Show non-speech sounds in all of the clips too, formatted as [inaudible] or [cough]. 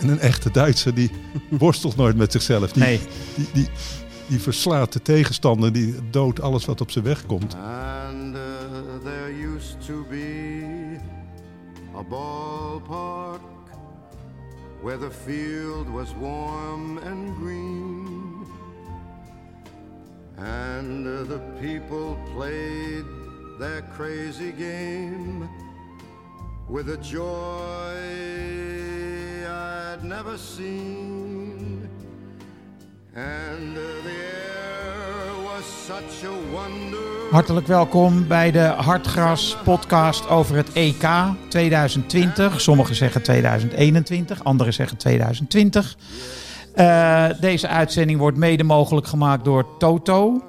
En een echte Duitser die [laughs] worstelt nooit met zichzelf. Die, Nee. die, die, die verslaat de tegenstander, die doodt alles wat op zijn weg komt. And uh, there used to be a ballpark where the field was warm and green. And uh, the people played their crazy game with a joy never seen. And the air was such a wonder. Hartelijk welkom bij de Hartgras podcast over het EK 2020. Sommigen zeggen 2021, anderen zeggen 2020. Eh, deze uitzending wordt mede mogelijk gemaakt door Toto.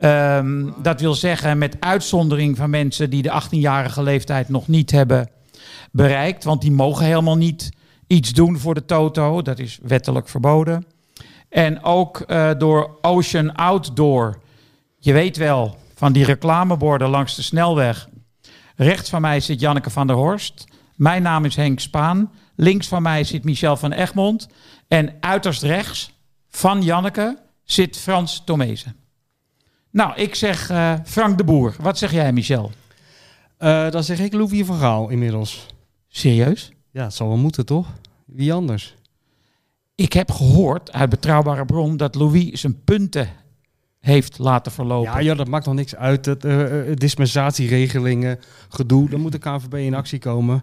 Ehm, dat wil zeggen met uitzondering van mensen die de 18-jarige leeftijd nog niet hebben bereikt. Want die mogen helemaal niet iets doen voor de Toto. Dat is wettelijk verboden. En ook eh, door Ocean Outdoor. Je weet wel, van die reclameborden langs de snelweg. Rechts van mij zit Janneke van der Horst. Mijn naam is Henk Spaan. Links van mij zit Michel van Egmond. En uiterst rechts van Janneke zit Frans Tomezen. Nou, ik zeg eh, Frank de Boer. Wat zeg jij, Michel? Eh, dan zeg ik Louis van Gaal inmiddels. Serieus? Ja, het zal wel moeten, toch? Wie anders? Ik heb gehoord uit betrouwbare bron dat Louis zijn punten heeft laten verlopen. Ja, ja, dat maakt nog niks uit. Het, eh, eh, dispensatieregelingen, gedoe. Dan moet de KNVB in actie komen.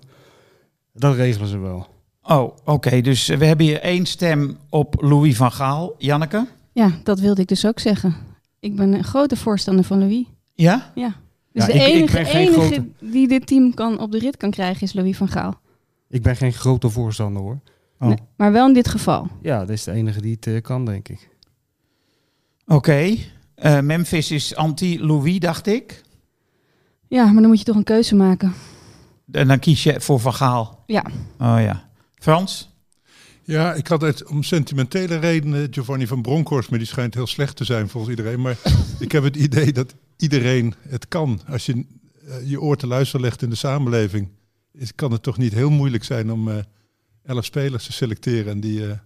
Dat regelen ze wel. Oh, oké. Dus we hebben hier één stem op Louis van Gaal. Janneke? Ja, dat wilde ik dus ook zeggen. Ik ben een grote voorstander van Louis. Ja? Ja. Dus Ja, de ik- enige, grote- die dit team kan op de rit kan krijgen is Louis van Gaal. Ik ben geen grote voorstander hoor. Oh. Nee, maar wel in dit geval. Ja, dat is de enige die het eh, kan, denk ik. Oké. Eh, Memphis is anti-Louis, dacht ik. Ja, maar dan moet je toch een keuze maken. En dan kies je voor Van Gaal. Ja. Oh ja. Frans? Ja, ik had het om sentimentele redenen Giovanni van Bronckhorst, maar die schijnt heel slecht te zijn volgens iedereen. Maar [laughs] ik heb het idee dat iedereen het kan. Als je eh, je oor te luisteren legt in de samenleving, is, kan het toch niet heel moeilijk zijn om eh, elf spelers te selecteren en die eh,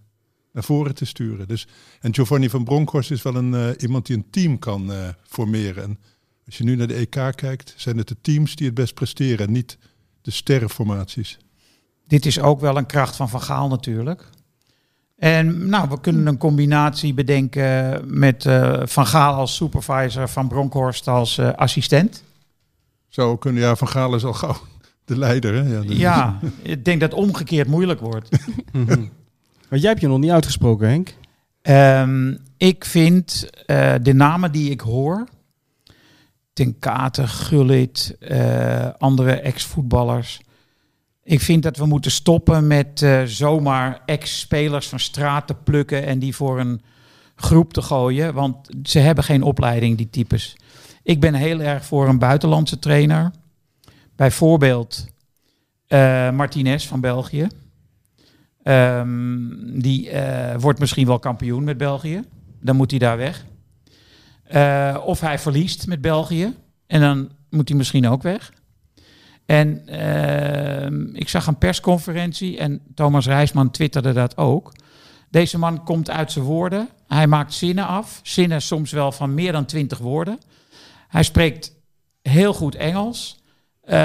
naar voren te sturen. Dus, en Giovanni van Bronckhorst is wel een, eh, iemand die een team kan formeren. En als je nu naar de EK kijkt, zijn het de teams die het best presteren en niet de sterrenformaties. Dit is ook wel een kracht van Van Gaal natuurlijk. En nou, we kunnen een combinatie bedenken met Van Gaal als supervisor, Van Bronckhorst als assistent. Zou kunnen, ja, Van Gaal is al gauw de leider. Hè? Ja, Ja, ik denk dat omgekeerd moeilijk wordt. [laughs] Maar jij hebt je nog niet uitgesproken, Henk. Ehm, ik vind eh, de namen die ik hoor, Ten Kate, Gullit, eh, andere ex-voetballers. Ik vind dat we moeten stoppen met eh, zomaar ex-spelers van straat te plukken en die voor een groep te gooien. Want ze hebben geen opleiding, die types. Ik ben heel erg voor een buitenlandse trainer. Bijvoorbeeld eh, Martinez van België. Ehm, die eh, wordt misschien wel kampioen met België. Dan moet hij daar weg. Eh, of hij verliest met België. En dan moet hij misschien ook weg. En ehm, ik zag een persconferentie en Thomas Rijsman twitterde dat ook. Deze man komt uit zijn woorden. Hij maakt zinnen af. Zinnen soms wel van meer dan twintig woorden. Hij spreekt heel goed Engels. Eh,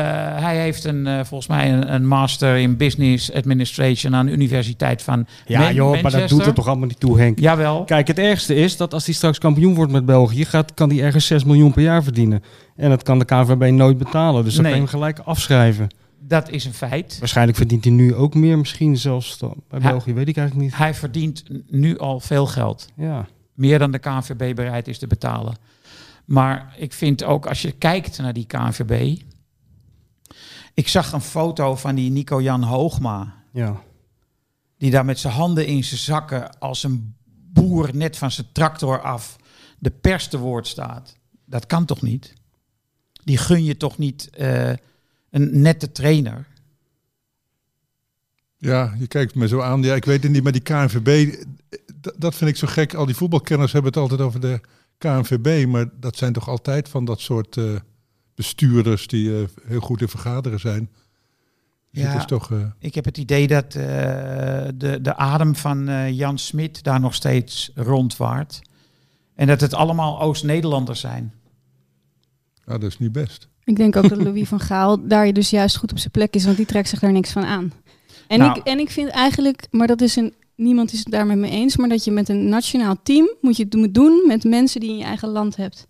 hij heeft een, eh, volgens mij een, een master in business administration aan de Universiteit van Ja, Man- joh, maar dat doet er toch allemaal niet toe, Henk. Jawel. Kijk, het ergste is dat als hij straks kampioen wordt met België, gaat, kan hij ergens 6 miljoen per jaar verdienen. En dat kan de KNVB nooit betalen. Dus dat Nee. kan je hem gelijk afschrijven. Dat is een feit. Waarschijnlijk verdient hij nu ook meer, misschien zelfs dan bij. België, weet ik eigenlijk niet. Hij verdient nu al veel geld. Ja. Meer dan de KNVB bereid is te betalen. Maar ik vind ook, als je kijkt naar die KNVB... Ik zag een foto van die Nico-Jan Hoogma... ja. die daar met zijn handen in zijn zakken... als een boer net van zijn tractor af... de pers te woord staat. Dat kan toch niet? Die gun je toch niet eh, een nette trainer? Ja, je kijkt me zo aan. Ja, ik weet het niet, maar die KNVB, d- dat vind ik zo gek. Al die voetbalkenners hebben het altijd over de KNVB, maar dat zijn toch altijd van dat soort eh, bestuurders die eh, heel goed in vergaderen zijn. Dus Ja. het is toch... eh, Ik heb het idee dat eh, de, de adem van eh, Jan Smit daar nog steeds rondwaart. En dat het allemaal Oost-Nederlanders zijn. ja, dat is niet best. Ik denk ook dat [laughs] Louis van Gaal daar je dus juist goed op zijn plek is, want die trekt zich daar niks van aan. En, Nou. ik, en ik vind eigenlijk, maar dat is een, niemand is het daar met me eens, maar dat je met een nationaal team moet je het moet doen met mensen die je in je eigen land hebt.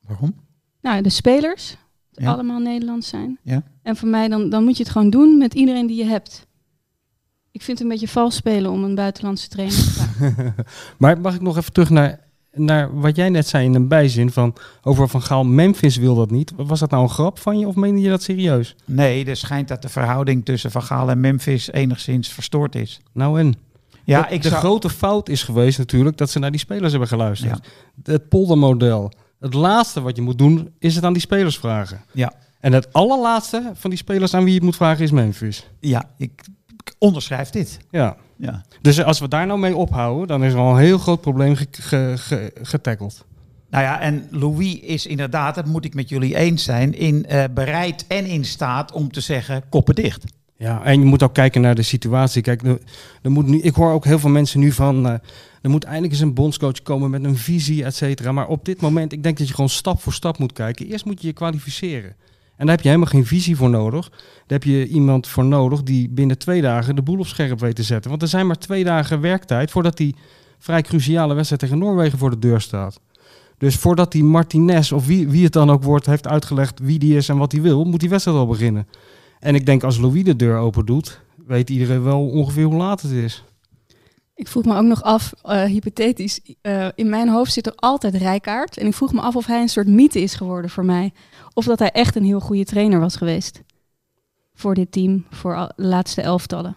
Waarom? Nou, de spelers, Ja. allemaal Nederlands zijn. Ja. En voor mij, dan, dan moet je het gewoon doen met iedereen die je hebt. Ik vind het een beetje vals spelen om een buitenlandse trainer te vragen. [laughs] Maar mag ik nog even terug naar, naar wat jij net zei in een bijzin van over Van Gaal, Memphis wil dat niet. Was dat nou een grap van je of meende je dat serieus? Nee, er schijnt dat de verhouding tussen Van Gaal en Memphis enigszins verstoord is. Nou en? Ja, de, ik de zou- grote fout is geweest natuurlijk dat ze naar die spelers hebben geluisterd. Ja. Het poldermodel. Het laatste wat je moet doen is het aan die spelers vragen. Ja. En het allerlaatste van die spelers aan wie je het moet vragen is Memphis. Ja, ik, ik onderschrijf dit. Ja. Ja. Dus als we daar nou mee ophouden, dan is er al een heel groot probleem ge- ge- ge- getackeld. Nou ja, en Louis is inderdaad, dat moet ik met jullie eens zijn, in, eh, bereid en in staat om te zeggen koppen dicht. Ja, en je moet ook kijken naar de situatie. Kijk, er, er moet nu, ik hoor ook heel veel mensen nu van... eh, er moet eindelijk eens een bondscoach komen met een visie, et cetera. Maar op dit moment, ik denk dat je gewoon stap voor stap moet kijken. Eerst moet je je kwalificeren. En daar heb je helemaal geen visie voor nodig. Daar heb je iemand voor nodig die binnen twee dagen de boel op scherp weet te zetten. Want er zijn maar twee dagen werktijd voordat die vrij cruciale wedstrijd tegen Noorwegen voor de deur staat. Dus voordat die Martinez of wie, wie het dan ook wordt heeft uitgelegd wie die is en wat hij wil, moet die wedstrijd al beginnen. En ik denk als Louis de deur open doet, weet iedereen wel ongeveer hoe laat het is. Ik vroeg me ook nog af, eh, hypothetisch, eh, in mijn hoofd zit er altijd Rijkaard. En ik vroeg me af of hij een soort mythe is geworden voor mij. Of dat hij echt een heel goede trainer was geweest. Voor dit team, voor de laatste elftallen.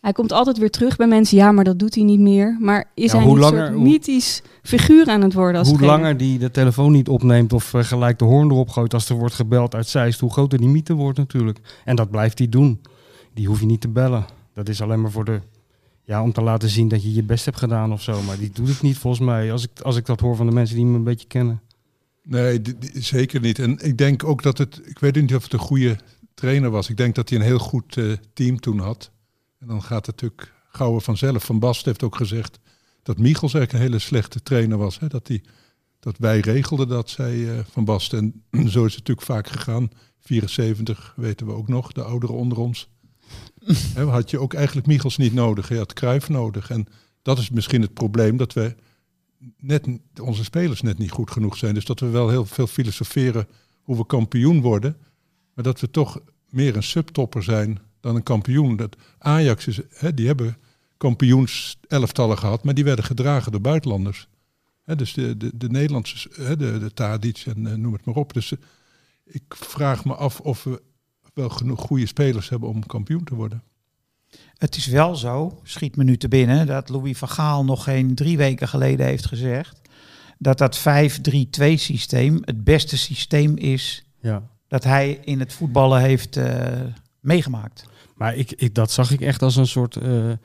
Hij komt altijd weer terug bij mensen, ja, maar dat doet hij niet meer. Maar is Ja, hij een langer- soort hoe- mythisch figuur aan het worden als hoe trainer? langer die de telefoon niet opneemt of eh, gelijk de hoorn erop gooit als er wordt gebeld uit Zeist, hoe groter die mythe wordt natuurlijk. En dat blijft hij doen. Die hoef je niet te bellen. Dat is alleen maar voor de, ja, om te laten zien dat je je best hebt gedaan of zo. Maar die doet het niet volgens mij, als ik, als ik dat hoor van de mensen die me een beetje kennen. Nee, zeker niet. En ik denk ook dat het, ik weet niet of het een goede trainer was. Ik denk dat hij een heel goed eh, team toen had. En dan gaat het natuurlijk gauw vanzelf. Van Bast heeft ook gezegd dat Michels eigenlijk een hele slechte trainer was. Hè? Dat, die, dat wij regelden dat, zei eh, Van Bast. En [clears throat] zo is het natuurlijk vaak gegaan. 74 weten we ook nog, de ouderen onder ons. Hè, had je ook eigenlijk Michels niet nodig. Je had Cruijff nodig. En dat is misschien het probleem dat we net onze spelers net niet goed genoeg zijn. Dus dat we wel heel veel filosoferen hoe we kampioen worden. Maar dat we toch meer een subtopper zijn dan een kampioen. Dat Ajax is, die hebben kampioenselftallen gehad, maar die werden gedragen door buitenlanders. Dus de, de, de Nederlandse, de, de Tadic en eh, noem het maar op. Dus eh, ik vraag me af of we wel genoeg goede spelers hebben om kampioen te worden. Het is wel zo, schiet me nu te binnen, dat Louis van Gaal nog geen drie weken geleden heeft gezegd dat dat 5-3-2 systeem het beste systeem is Ja. dat hij in het voetballen heeft eh, meegemaakt. Maar ik, ik, dat zag ik echt als een soort eh, eh,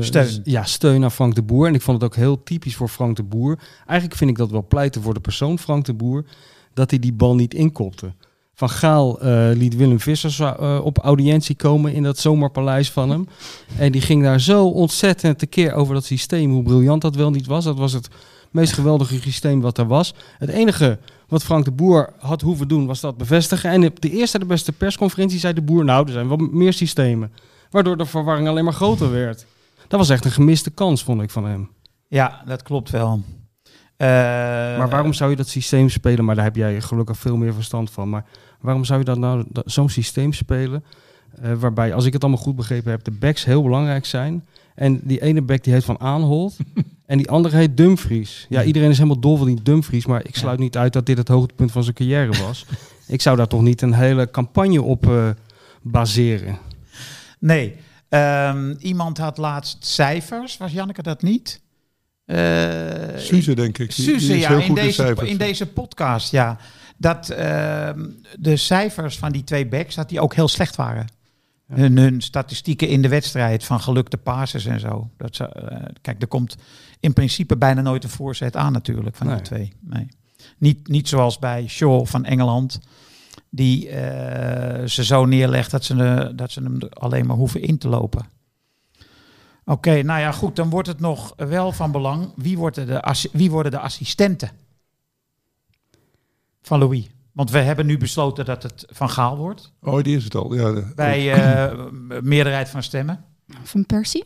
Steun. Ja, steun aan Frank de Boer. En ik vond het ook heel typisch voor Frank de Boer. Eigenlijk vind ik dat wel pleiten voor de persoon Frank de Boer. Dat hij die bal niet inkopte. Van Gaal eh, liet Willem Vissers eh, op audiëntie komen in dat zomerpaleis van hem. En die ging daar zo ontzettend tekeer over dat systeem. Hoe briljant dat wel niet was. Dat was het meest geweldige systeem wat er was. Het enige wat Frank de Boer had hoeven doen, was dat bevestigen. En op de eerste de beste persconferentie zei de Boer, nou, er zijn wel meer systemen. Waardoor de verwarring alleen maar groter werd. Dat was echt een gemiste kans, vond ik, van hem. Ja, dat klopt wel. Maar waarom zou je dat systeem spelen? Maar daar heb jij gelukkig veel meer verstand van. Maar waarom zou je dat nou zo'n systeem spelen? eh, waarbij, als ik het allemaal goed begrepen heb, de backs heel belangrijk zijn. En die ene back die heet Van Aanholt. [laughs] en die andere heet Dumfries. Ja, iedereen is helemaal dol van die Dumfries. Maar ik sluit niet uit dat dit het hoogtepunt van zijn carrière was. [laughs] ik zou daar toch niet een hele campagne op eh, baseren. Nee. Ehm, iemand had laatst cijfers. Was Janneke dat niet? Eh, Suze, denk ik. Die, Suze, is ja, in goed in deze, in deze podcast, ja. Dat ehm, de cijfers van die twee backs, dat die ook heel slecht waren. Hun, hun statistieken in de wedstrijd van gelukte passes en zo. Dat ze, eh, kijk, er komt in principe bijna nooit een voorzet aan natuurlijk van Nee. die twee. Nee. Niet, niet zoals bij Shaw van Engeland. Die eh, ze zo neerlegt dat ze, eh, dat ze hem alleen maar hoeven in te lopen. Oké, nou ja, goed. Dan wordt het nog wel van belang. Wie, wordt de wie worden de assistenten van Louis? Want we hebben nu besloten dat het Van Gaal wordt. Oh, die is het al. Ja, de- Bij eh, [clears throat] meerderheid van stemmen. Van Persie?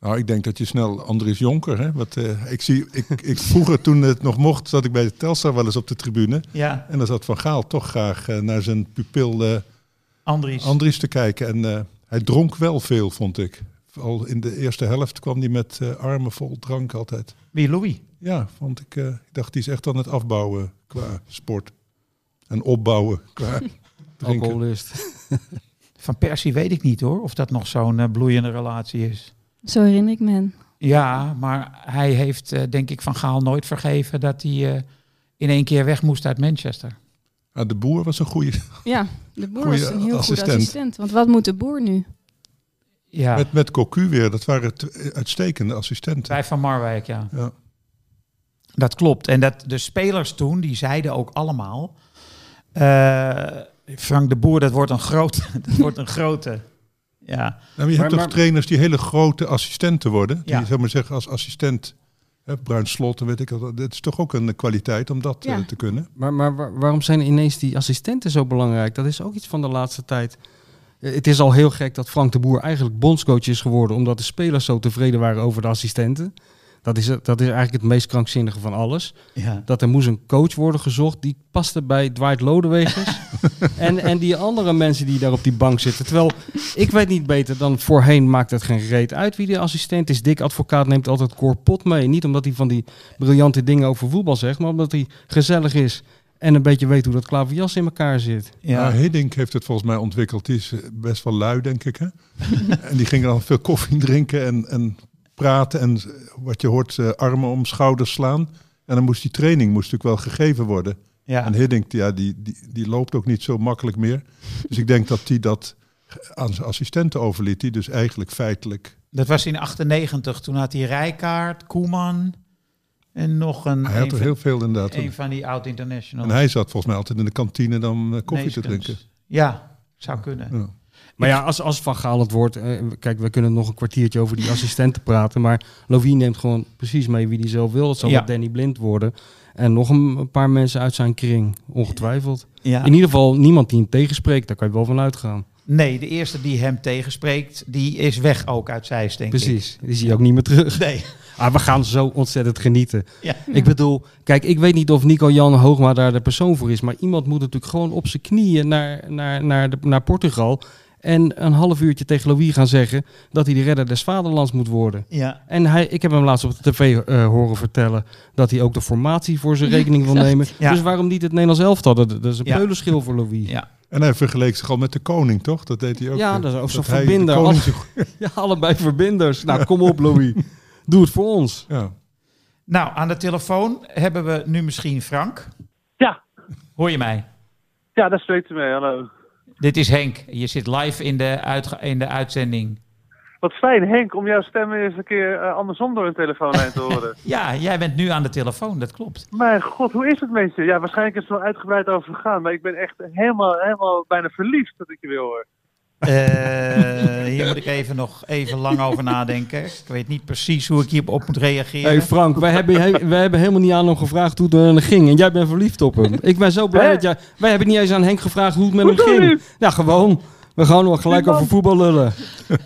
Nou, ik denk dat je snel Andries Jonker, hè? Wat, eh, ik zie, ik, ik, vroeger toen het nog mocht, zat ik bij de Telstar wel eens op de tribune. Ja, En dan zat Van Gaal toch graag eh, naar zijn pupil Andries. Andries te kijken. En eh, hij dronk wel veel, vond ik. Al in de eerste helft kwam hij met eh, armen vol drank altijd. Wie, Louis? Ja, vond ik. eh, ik dacht, die is echt aan het afbouwen qua sport. En opbouwen qua [laughs] drinken. Alcoholist. [laughs] Van Persie weet ik niet hoor, of dat nog zo'n eh, bloeiende relatie is. Zo herinner ik me. Ja, maar hij heeft eh, denk ik Van Gaal nooit vergeven dat hij eh, in één keer weg moest uit Manchester. Ah, de boer was een goede. Ja, de boer was een heel assistent. goed assistent. Want wat moet de boer nu? Ja, Met, met Cocu weer. Dat waren t- uitstekende assistenten. bij Van Marwijk, ja. Ja. Dat klopt. En dat de spelers toen, die zeiden ook allemaal... eh, Frank de Boer, dat wordt een grote... [laughs] dat wordt een grote... Ja, Nou, maar je Maar- hebt toch maar- trainers die hele grote assistenten worden. Die, Ja. zeg maar zeggen, als assistent... Hè, Bruin Slot, weet ik al. Dat is toch ook een kwaliteit om dat Ja. eh, te kunnen. Maar, maar waar- waarom zijn ineens die assistenten zo belangrijk? Dat is ook iets van de laatste tijd. Eh, Het is al heel gek dat Frank de Boer eigenlijk bondscoach is geworden... omdat de spelers zo tevreden waren over de assistenten. Dat is, dat is eigenlijk het meest krankzinnige van alles. ja. Dat er moest een coach worden gezocht die paste bij Dwight Lodewegers. [laughs] en, en die andere mensen die daar op die bank zitten. Terwijl, ik weet niet beter dan voorheen maakt het geen reet uit wie de assistent is. Dick Advocaat neemt altijd Cor Pot mee. Niet omdat hij van die briljante dingen over voetbal zegt, maar omdat hij gezellig is. En een beetje weet hoe dat klaverjas in elkaar zit. ja. Hiddink heeft het volgens mij ontwikkeld. Die is eh, best wel lui, denk ik. Hè? [laughs] en die ging dan veel koffie drinken en, en praten. En eh, wat je hoort, eh, armen om schouders slaan. En dan moest die training moest natuurlijk wel gegeven worden. ja. En Hiddink, ja, die, die, die loopt ook niet zo makkelijk meer. Dus ik denk dat hij dat aan zijn assistenten overliet. Die dus eigenlijk feitelijk... Dat was in 98. Toen had hij Rijkaard, Koeman en nog een, Hij had een, er van, heel veel inderdaad. een van die oud-internationals. En hij zat volgens mij altijd in de kantine dan eh, koffie te drinken. Ja, zou kunnen. Ja. Maar ja, als, als Van Gaal het wordt... eh, kijk, we kunnen nog een kwartiertje over die assistenten [laughs] praten. Maar Lovie neemt gewoon precies mee wie hij zelf wil. Het zal Ja. Danny Blind worden. En nog een, een paar mensen uit zijn kring, ongetwijfeld. Ja. In ieder geval niemand die hem tegenspreekt. Daar kan je wel van uitgaan. Nee, de eerste die hem tegenspreekt, die is weg ook uit Zeist, denk ik. Precies. Die zie je ook niet meer terug. Nee. [laughs] Ah, we gaan zo ontzettend genieten. Ja. Ik bedoel, kijk, ik weet niet of Nico-Jan Hoogma daar de persoon voor is. Maar iemand moet natuurlijk gewoon op zijn knieën naar, naar, naar, de, naar Portugal. En een half uurtje tegen Louis gaan zeggen dat hij de redder des vaderlands moet worden. Ja. En hij, ik heb hem laatst op de tv eh, horen vertellen dat hij ook de formatie voor zijn rekening wil nemen. Ja. Dus waarom niet het Nederlands elftal? Dat, dat is een Ja. peulenschil voor Louis. ja. En hij vergeleek zich al met de koning, toch? Dat deed hij ook. Ja, eh, dat is ook zo'n verbinder. koning Alle- zich- [laughs] Ja, allebei verbinders. Nou, kom op Louis. [laughs] Doe het voor ons. ja. Nou, aan de telefoon hebben we nu misschien Frank. Ja. Hoor je mij? Ja, daar spreekt u mee. Hallo. Dit is Henk. Je zit live in de, uitge- in de uitzending. Wat fijn, Henk, om jouw stem eens een keer eh, andersom door een telefoonlijn te horen. [laughs] Ja, jij bent nu aan de telefoon, dat klopt. Mijn god, hoe is het met je? Ja, waarschijnlijk is het wel uitgebreid over gegaan, maar ik ben echt helemaal, helemaal bijna verliefd dat ik je weer hoor. Eh, hier moet ik even nog even lang over nadenken. Ik weet niet precies hoe ik hierop moet reageren. Hey Frank, wij hebben, he- wij hebben helemaal niet aan hem gevraagd hoe het met hem ging. En jij bent verliefd op hem. Ik ben zo blij Hè? dat jij... Wij hebben niet eens aan Henk gevraagd hoe het met hem ging. Ja, gewoon. We gaan nog gelijk over voetbal lullen.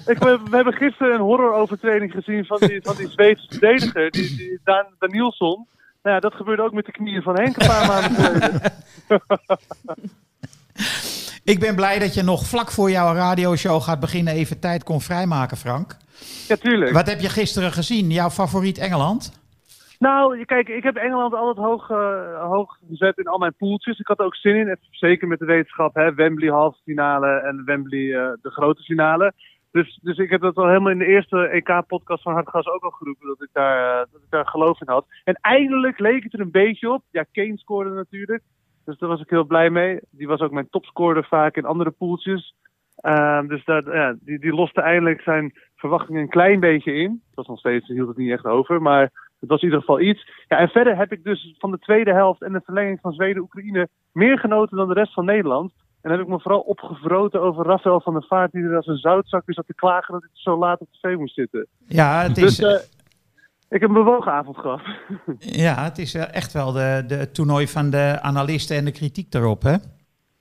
Ik, we, we hebben gisteren een horrorovertreding gezien van die, van die Zweedse verdediger, die, die Dan, Danielsson. Nou ja, dat gebeurde ook met de knieën van Henk een paar maanden geleden. [laughs] Ik ben blij dat je nog vlak voor jouw radioshow gaat beginnen even tijd kon vrijmaken, Frank. Ja, tuurlijk. Wat heb je gisteren gezien? Jouw favoriet Engeland? Nou, kijk, ik heb Engeland altijd hoog, eh, hoog gezet in al mijn poeltjes. Ik had er ook zin in, zeker met de wetenschap, hè, Wembley halve finale en Wembley eh, de grote finale. Dus, dus ik heb dat al helemaal in de eerste EK-podcast van Hartgas ook al geroepen, dat ik, daar, eh, dat ik daar geloof in had. En eindelijk leek het er een beetje op. Ja, Kane scoorde natuurlijk, dus daar was ik heel blij mee. Die was ook mijn topscorer vaak in andere poeltjes. Ehm, dus dat, ja, die, die loste eindelijk zijn verwachtingen een klein beetje in. Het was nog steeds, hield het niet echt over, maar het was in ieder geval iets. Ja, en verder heb ik dus van de tweede helft en de verlenging van Zweden-Oekraïne meer genoten dan de rest van Nederland. En heb ik me vooral opgevroten over Rafael van der Vaart, die er als een zoutzakje zat te klagen dat hij zo laat op tv moest zitten. Ja, het Dus is, eh, ik heb een bewogen avond gehad. [laughs] ja, het is echt wel de, de toernooi van de analisten en de kritiek daarop, hè?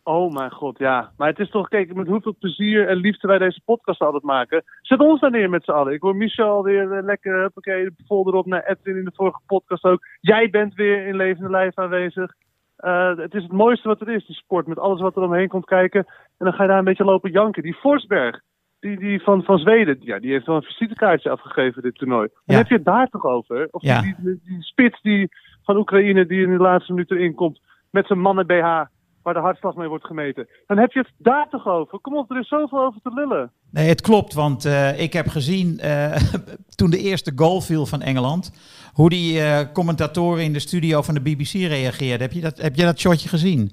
Oh mijn god, ja. Maar het is toch, kijk, met hoeveel plezier en liefde wij deze podcast altijd maken. Zet ons daar neer met z'n allen. Ik hoor Michel alweer eh, lekker, huppakee, vol erop naar Edwin in de vorige podcast ook. Jij bent weer in levende lijf aanwezig. Eh, het is het mooiste wat er is, die sport, met alles wat er omheen komt kijken. En dan ga je daar een beetje lopen janken. Die Forsberg, die, die van, van Zweden, ja, die heeft wel een visitekaartje afgegeven dit toernooi. Dan heb je het daar toch over? Of Ja. die, die, die spits die, van Oekraïne die in de laatste minuut erin komt met zijn mannen BH waar de hartslag mee wordt gemeten. Dan heb je het daar toch over? Kom op, er is zoveel over te lullen. Nee, het klopt, want eh, ik heb gezien eh, [laughs] toen de eerste goal viel van Engeland, hoe die eh, commentatoren in de studio van de BBC reageerden. Heb je dat, heb je dat shotje gezien?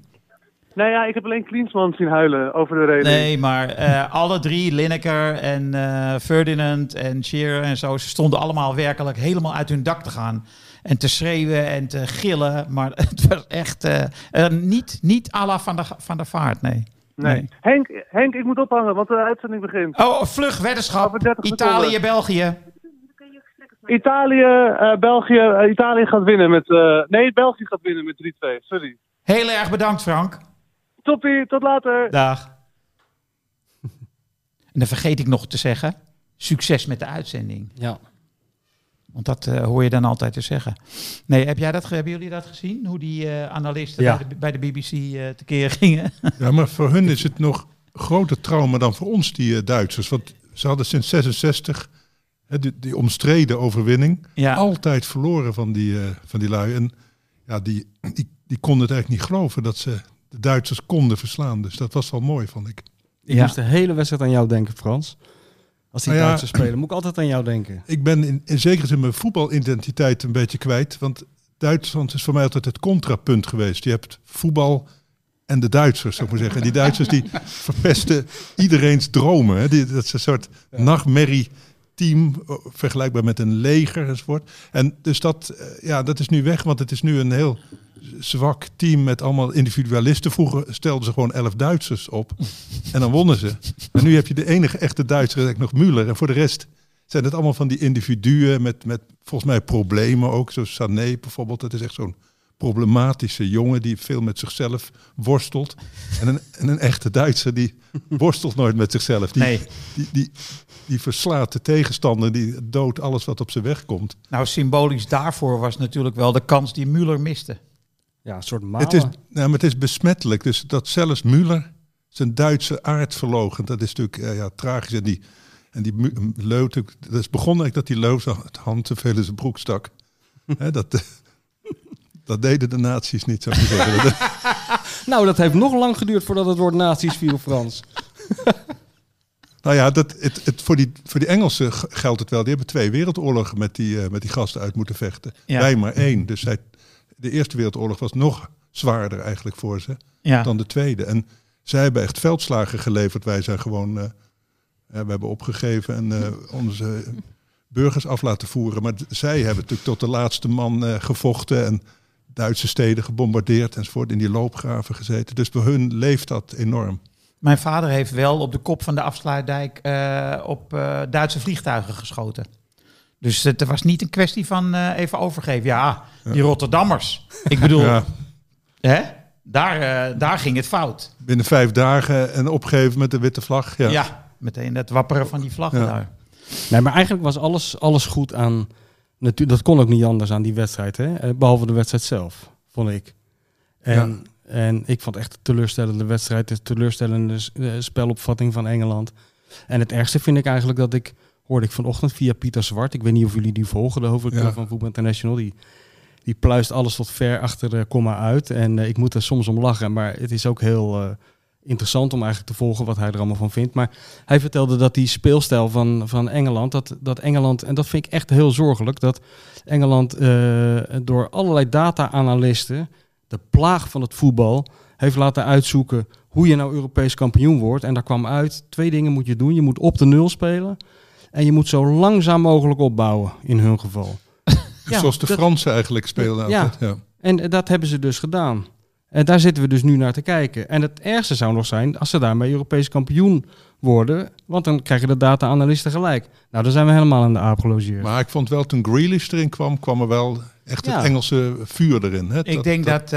Nou ja, ik heb alleen Klinsman zien huilen over de reden. Nee, maar eh, alle drie, Lineker en eh, Ferdinand en Shearer en zo, ze stonden allemaal werkelijk helemaal uit hun dak te gaan. En te schreeuwen en te gillen. Maar [laughs] het was echt eh, niet, niet à la van de, van de vaart, nee. Nee. nee. Henk, Henk, ik moet ophangen, want de uitzending begint. Oh, vlug weddenschap. Over 30 Italië. België. Italië, België, Italië gaat winnen met... nee, België gaat winnen met 3-2, sorry. Heel erg bedankt, Frank. Toppie, tot later. Dag. [laughs] En dan vergeet ik nog te zeggen, succes met de uitzending. Ja. Want dat eh, hoor je dan altijd te zeggen. Nee, heb jij dat, hebben jullie dat gezien? Hoe die eh, analisten Ja. bij, de, bij de BBC eh tekeer gingen? [laughs] Ja, maar voor hun is het nog groter trauma dan voor ons, die eh, Duitsers. Want ze hadden sinds 66 hè, die, die omstreden overwinning Ja. altijd verloren van die, eh, van die lui. En ja, die, die, die konden het eigenlijk niet geloven dat ze de Duitsers konden verslaan. Dus dat was wel mooi, vond ik. Ik Ja. moest de hele wedstrijd aan jou denken, Frans. Als die Nou ja. Duitsers [clears throat] spelen, moet ik altijd aan jou denken. Ik ben in, in zekere zin mijn voetbalidentiteit een beetje kwijt. Want Duitsland is voor mij altijd het contrapunt geweest. Je hebt voetbal en de Duitsers, zou ik maar zeggen. En die Duitsers die [laughs] verpesten iedereen's dromen. Hè. Die, dat is een soort nachtmerrie team, eh, vergelijkbaar met een leger enzovoort. En dus dat, eh, ja, dat is nu weg, want het is nu een heel zwak team met allemaal individualisten. Vroeger stelden ze gewoon elf Duitsers op en dan wonnen ze. En nu heb je de enige echte Duitser, nog Müller. En voor de rest zijn het allemaal van die individuen met, met volgens mij problemen ook. Zoals Sané bijvoorbeeld, dat is echt zo'n problematische jongen die veel met zichzelf worstelt. En een, en een echte Duitser die worstelt nooit met zichzelf. Die, Nee. die, die, die verslaat de tegenstander, die doodt alles wat op zijn weg komt. Nou, symbolisch daarvoor was natuurlijk wel de kans die Müller miste. Ja, een soort malen. Het is, nou, maar het is besmettelijk. Dus dat zelfs Müller zijn Duitse aard verloochent, dat is natuurlijk eh, ja, tragisch. En die, en die Mu- Leu, dat is begonnen dat die Leu zijn hand te veel in zijn broek stak. [laughs] Hè, dat, eh, [laughs] dat deden de nazi's niet, zou ik maar zeggen. [laughs] Dat- Nou, dat heeft nog lang geduurd voordat het woord nazi's viel, Frans. nou ja, dat, het, het, voor, die, voor die Engelsen geldt het wel. Die hebben twee wereldoorlogen met die, eh, met die gasten uit moeten vechten. Ja. Wij maar één. Dus zij, de Eerste Wereldoorlog was nog zwaarder eigenlijk voor ze. Ja. dan de tweede. En zij hebben echt veldslagen geleverd. Wij zijn gewoon, eh, we hebben opgegeven en eh, [laughs] onze burgers af laten voeren. Maar zij hebben natuurlijk tot de laatste man eh, gevochten en Duitse steden gebombardeerd enzovoort, in die loopgraven gezeten. Dus bij hun leeft dat enorm. Mijn vader heeft wel op de kop van de afsluitdijk op Duitse vliegtuigen geschoten. Dus het was niet een kwestie van eh, even overgeven. Ja, die Rotterdammers. Ik bedoel, [laughs] Ja, hè? Daar, eh, daar ging het fout. binnen vijf dagen en opgeven met de witte vlag. Ja. Ja, meteen het wapperen van die Ja. daar. Nee, maar eigenlijk was alles, alles goed aan... Dat kon ook niet anders aan die wedstrijd, hè? Eh, behalve de wedstrijd zelf, vond ik. En, en ik vond echt een teleurstellende wedstrijd, een teleurstellende spelopvatting van Engeland. En het ergste vind ik eigenlijk dat ik, hoorde ik vanochtend via Pieter Zwart, ik weet niet of jullie die volgen, de hoofdredacteur Ja. van Voetbal International, die, die pluist alles tot ver achter de komma uit. En eh, ik moet er soms om lachen, maar het is ook heel eh, interessant om eigenlijk te volgen wat hij er allemaal van vindt. Maar hij vertelde dat die speelstijl van, van Engeland, dat, dat Engeland, en dat vind ik echt heel zorgelijk, dat Engeland eh, door allerlei data-analisten de plaag van het voetbal heeft laten uitzoeken hoe je nou Europees kampioen wordt. En daar kwam uit, twee dingen moet je doen. Je moet op de nul spelen en je moet zo langzaam mogelijk opbouwen, in hun geval. [laughs] Ja, Zoals de dat- Fransen eigenlijk spelen Ja. altijd. Ja. En eh, dat hebben ze dus gedaan. En daar zitten we dus nu naar te kijken. En het ergste zou nog zijn als ze daarmee Europees kampioen worden. Want dan krijg je de data-analisten gelijk. Nou, dan zijn we helemaal aan de aap gelogeerd. Maar ik vond wel toen Grealish erin kwam, kwam er wel echt Ja. het Engelse vuur erin. Hè? Ik denk dat, eh,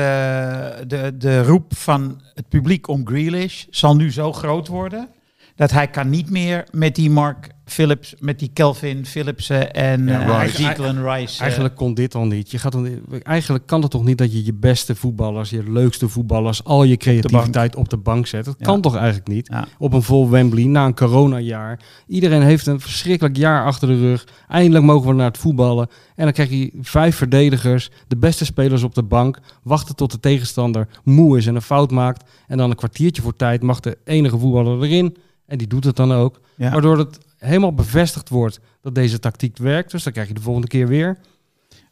de, de roep van het publiek om Grealish zal nu zo groot worden... dat hij kan niet meer met die Mark Phillips, met die Kelvin Philipsen en Ja, eh Rice. Ezekiel en Rice... eh, Eigenlijk kon dit al niet. Je gaat dan, eigenlijk kan het toch niet dat je je beste voetballers, je leukste voetballers, al je creativiteit op de bank zet. Dat Ja. kan toch eigenlijk niet? Ja. Op een vol Wembley na een coronajaar. Iedereen heeft een verschrikkelijk jaar achter de rug. Eindelijk mogen we naar het voetballen. En dan krijg je vijf verdedigers, de beste spelers op de bank, wachten tot de tegenstander moe is en een fout maakt. En dan een kwartiertje voor tijd mag de enige voetballer erin. En die doet het dan ook. ja. Waardoor het helemaal bevestigd wordt dat deze tactiek werkt. Dus dan krijg je de volgende keer weer.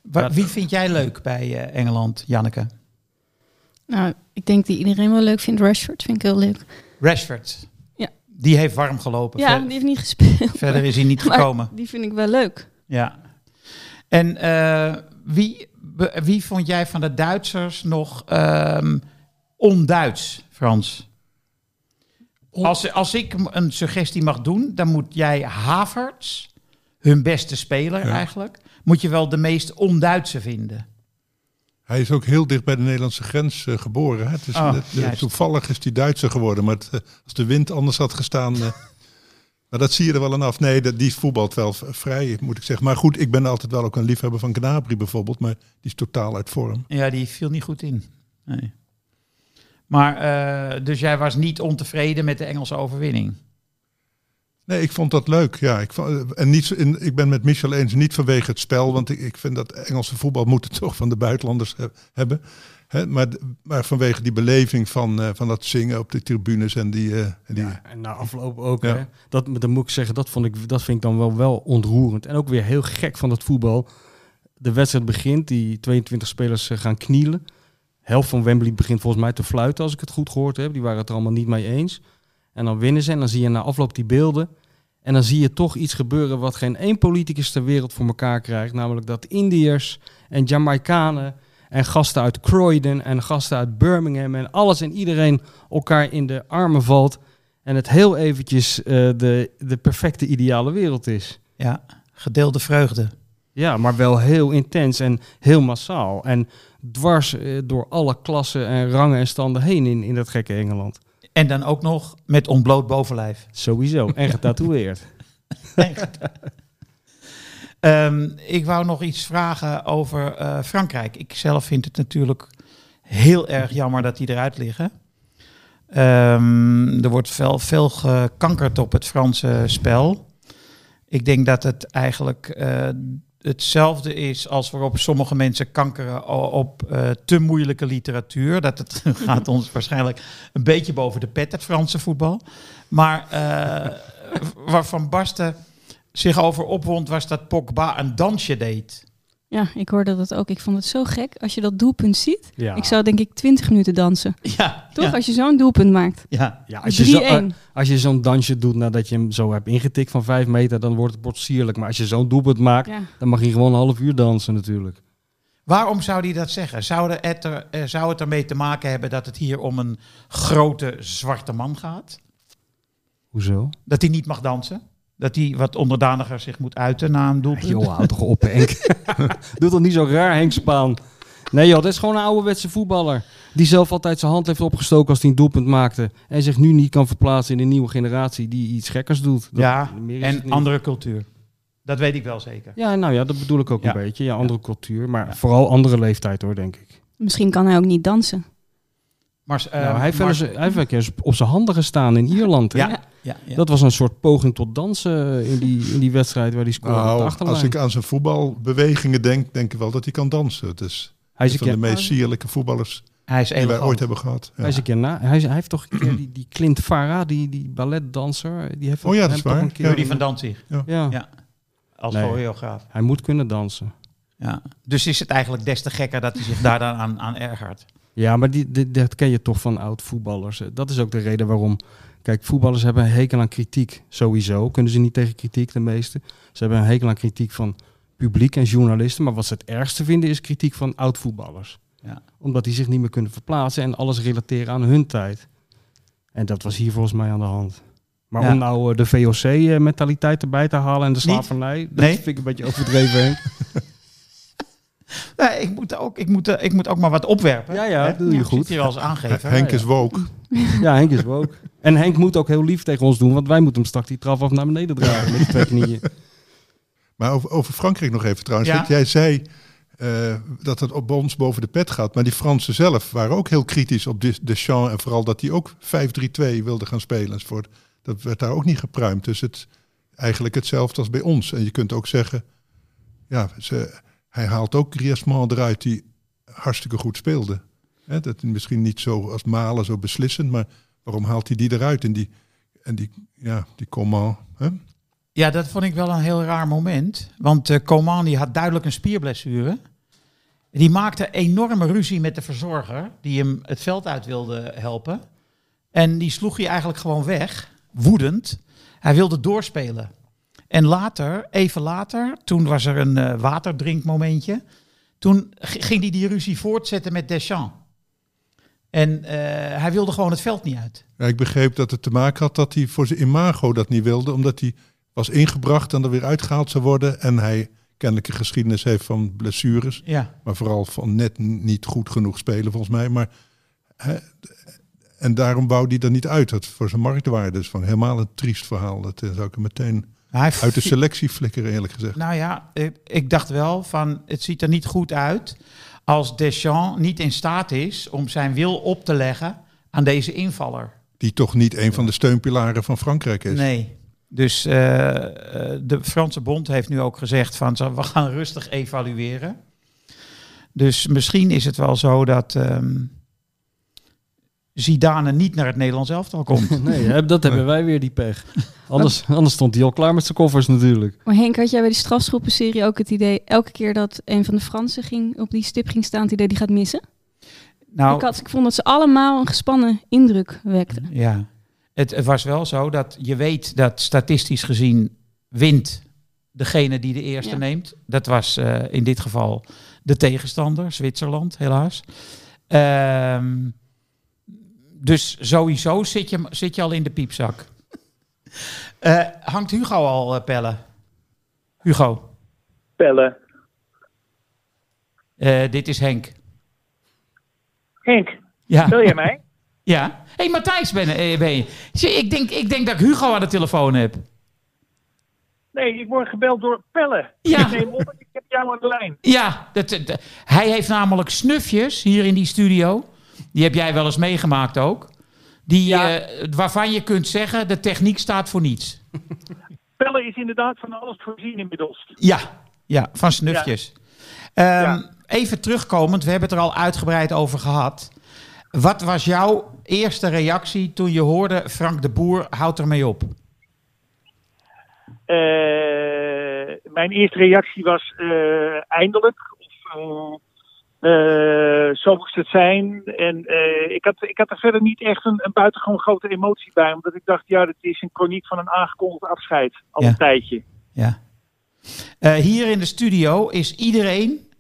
Wa- Wie vind jij leuk bij eh, Engeland, Janneke? Nou, ik denk die iedereen wel leuk vindt. Rashford vind ik heel leuk. Rashford. Ja. Die heeft warm gelopen. Ja, Ver- die heeft niet gespeeld. verder is hij niet [laughs] Maar gekomen. Die vind ik wel leuk. Ja. En eh, wie, wie vond jij van de Duitsers nog ehm onduits, Frans? Als, als ik een suggestie mag doen, dan moet jij Havertz, hun beste speler Ja. eigenlijk, moet je wel de meest onduitse vinden. Hij is ook heel dicht bij de Nederlandse grens eh, geboren. Hè? Het is, Oh, eh, toevallig is hij Duitser geworden. Maar het, eh, als de wind anders had gestaan... [laughs] maar dat zie je er wel aan af. Nee, dat, die voetbalt wel vrij, moet ik zeggen. Maar goed, ik ben altijd wel ook een liefhebber van Gnabry bijvoorbeeld. Maar die is totaal uit vorm. Ja, die viel niet goed in. Nee. Maar, eh, dus jij was niet ontevreden met de Engelse overwinning? Nee, ik vond dat leuk. Ja, ik, vond, en niet, in, ik ben met Michel eens, niet vanwege het spel. Want ik, ik vind dat Engelse voetbal moet het [laughs] toch van de buitenlanders he- hebben. Hè, maar, maar vanwege die beleving van, eh, van dat zingen op de tribunes en die... eh, en die Ja, en na afloop ook. Ja. Hè? Dat, dan moet ik zeggen, dat, vond ik, dat vind ik dan wel, wel ontroerend. En ook weer heel gek van het voetbal. De wedstrijd begint, die 22 spelers eh, gaan knielen. Helft van Wembley begint volgens mij te fluiten, als ik het goed gehoord heb. Die waren het er allemaal niet mee eens. En dan winnen ze en dan zie je na afloop die beelden. En dan zie je toch iets gebeuren wat geen één politicus ter wereld voor elkaar krijgt. Namelijk dat Indiërs en Jamaicanen en gasten uit Croydon en gasten uit Birmingham en alles en iedereen elkaar in de armen valt. En het heel eventjes eh, de, de perfecte ideale wereld is. Ja, gedeelde vreugde. Ja, maar wel heel intens en heel massaal. En dwars eh, door alle klassen en rangen en standen heen in, in dat gekke Engeland. En dan ook nog met ontbloot bovenlijf. Sowieso. En getatoeëerd. [laughs] Ehm, ik wou nog iets vragen over eh, Frankrijk. Ik zelf vind het natuurlijk heel erg jammer dat die eruit liggen. Ehm, er wordt veel, veel gekankerd op het Franse spel. Ik denk dat het eigenlijk eh, hetzelfde is als waarop sommige mensen kankeren op eh, te moeilijke literatuur. Dat het [laughs] gaat ons waarschijnlijk een beetje boven de pet, het Franse voetbal. Maar eh, [laughs] waarvan Basten zich over opwond, was dat Pogba een dansje deed. Ja, ik hoorde dat ook. Ik vond het zo gek. Als je dat doelpunt ziet, Ja. ik zou denk ik 20 minuten dansen. [laughs] Ja, Toch? Ja, Als je zo'n doelpunt maakt. ja. Ja, als je, zo, 3-1. als je zo'n dansje doet nadat je hem zo hebt ingetikt van vijf meter, dan wordt het bord sierlijk. Maar als je zo'n doelpunt maakt, Ja. dan mag je gewoon een half uur dansen natuurlijk. Waarom zou hij dat zeggen? Zou het, er, eh, zou het ermee te maken hebben dat het hier om een grote zwarte man gaat? Hoezo? Dat hij niet mag dansen? Dat hij wat onderdaniger zich moet uiten na een doelpunt? Joh, houd toch op Henk. [laughs] Doe toch niet zo raar Henk Spaan. Nee joh, dat is gewoon een ouderwetse voetballer. Die zelf altijd zijn hand heeft opgestoken als hij een doelpunt maakte. En zich nu niet kan verplaatsen in een nieuwe generatie die iets gekkers doet. Dat- ja, meer is het en andere cultuur. Dat weet ik wel zeker. Ja, nou ja, dat bedoel ik ook Ja. een beetje. Ja, andere cultuur. Maar vooral andere leeftijd hoor, denk ik. Misschien kan hij ook niet dansen. Maar, eh, nou, hij, heeft wel maar- eens, hij heeft een keer op zijn handen gestaan in Ierland. hè? ja, ja, ja. Dat was een soort poging tot dansen in die, in die wedstrijd waar hij scoorde op de Nou, als ik aan zijn voetbalbewegingen denk, denk ik wel dat hij kan dansen. Het is hij, is een van de meest sierlijke voetballers hij is die wij ooit hebben gehad. Ja. hij, is een keer na, hij, is- hij heeft toch een keer die, die Clint Farah, die, die balletdanser. Die heeft Oh ja, dat is toch waar. Een keer, Rudy van Danzig, Ja. Ja. als Nee. choreograaf. Hij moet kunnen dansen. Ja. Dus is het eigenlijk des te gekker dat hij zich daar dan aan, aan ergert. Ja, maar die, die- dat ken je toch van oud voetballers. Dat is ook de reden waarom. Kijk, voetballers hebben een hekel aan kritiek. Sowieso kunnen ze niet tegen kritiek, de meeste. Ze hebben een hekel aan kritiek van publiek en journalisten. Maar wat ze het ergste vinden is kritiek van oud voetballers. Ja. Omdat die zich niet meer kunnen verplaatsen en alles relateren aan hun tijd. En dat was hier volgens mij aan de hand. Maar Ja. om nou eh, de VOC-mentaliteit erbij te halen en de slavernij, dat Nee. vind ik een beetje overdreven. [laughs] Nee, ik, moet ook, ik, moet, eh, ik moet ook maar wat opwerpen. Ja, ja, dat doe je Ik goed. zit hier als aangever. Henk ja. is woke. Ja, Henk is woke. En Henk moet ook heel lief tegen ons doen, want wij moeten hem straks die trap af naar beneden dragen [laughs] met twee knieën. Maar over, over Frankrijk nog even trouwens. Ja. Want jij zei eh, dat het op ons boven de pet gaat. Maar die Fransen zelf waren ook heel kritisch op Des- Deschamps. En vooral dat hij ook 5-3-2 wilde gaan spelen enzovoort. Dat werd daar ook niet gepruimd. Dus het eigenlijk hetzelfde als bij ons. En je kunt ook zeggen, ja, ze, hij haalt ook Griezmann eruit die hartstikke goed speelde. Hè, dat misschien niet zo als Malen zo beslissend, maar waarom haalt hij die eruit? En die, en die, ja, die Coman? Ja, dat vond ik wel een heel raar moment. Want eh Coman die had duidelijk een spierblessure. Die maakte enorme ruzie met de verzorger die hem het veld uit wilde helpen. En die sloeg hij eigenlijk gewoon weg, woedend. Hij wilde doorspelen. En later, even later, toen was er een eh, waterdrinkmomentje. Toen ging hij die ruzie voortzetten met Deschamps. En eh, hij wilde gewoon het veld niet uit. Ja, ik begreep dat het te maken had dat hij voor zijn imago dat niet wilde, omdat hij was ingebracht en er weer uitgehaald zou worden. En hij kennelijk een geschiedenis heeft van blessures, Ja, maar vooral van net niet goed genoeg spelen volgens mij. Maar, hè, en daarom wou hij er niet uit. Dat voor zijn marktwaarde is van helemaal een triest verhaal. Dat eh, zou ik hem meteen hij uit de selectie flikkeren eerlijk gezegd. Nou ja, ik, ik dacht wel van het ziet er niet goed uit als Deschamps niet in staat is om zijn wil op te leggen aan deze invaller. Die toch niet een van de steunpilaren van Frankrijk is. Nee. Dus eh, eh, de Franse bond heeft nu ook gezegd van we gaan rustig evalueren. Dus misschien is het wel zo dat ehm Zidane niet naar het Nederlands elftal [laughs] komt. Nee, dat hebben wij weer die pech. [laughs] Anders, anders stond hij al klaar met zijn koffers natuurlijk. Maar Henk, had jij bij die strafschoppenserie ook het idee, elke keer dat een van de Fransen ging, op die stip ging staan, het idee die gaat missen? Nou, Ik, had, ik vond dat ze allemaal een gespannen indruk wekten. Ja, het, het was wel zo dat je weet dat statistisch gezien wint degene die de eerste Ja. neemt. Dat was eh, in dit geval de tegenstander, Zwitserland, helaas. Ehm, dus sowieso zit je, zit je al in de piepzak. [laughs] Eh, hangt Hugo al, eh, pellen? Hugo, Pellen. eh, dit is Henk. Henk, Ja. bel jij mij? [laughs] Ja. hey, Matthijs ben, eh, ben je. Zie, Ik denk, ik denk dat ik Hugo aan de telefoon heb. Nee, ik word gebeld door Pellen. Ja. Ik neem op en ik heb jou aan de lijn. Ja, dat, dat- hij heeft namelijk snufjes hier in die studio. Die heb jij wel eens meegemaakt ook. Die, eh, waarvan je kunt zeggen, de techniek staat voor niets. [laughs] Pellen is inderdaad van alles voorzien inmiddels. Ja, ja van snufjes. Ehm, Ja. Even terugkomend, we hebben het er al uitgebreid over gehad. Wat was jouw eerste reactie toen je hoorde Frank de Boer houdt ermee op? Eh, mijn eerste reactie was eh, eindelijk. Of, eh, zo moest het zijn. En eh, ik, had, ik had er verder niet echt een, een buitengewoon grote emotie bij. Omdat ik dacht, ja, dit is een chroniek van een aangekondigd afscheid. Al Ja. een tijdje. Ja. Eh, hier in de studio is iedereen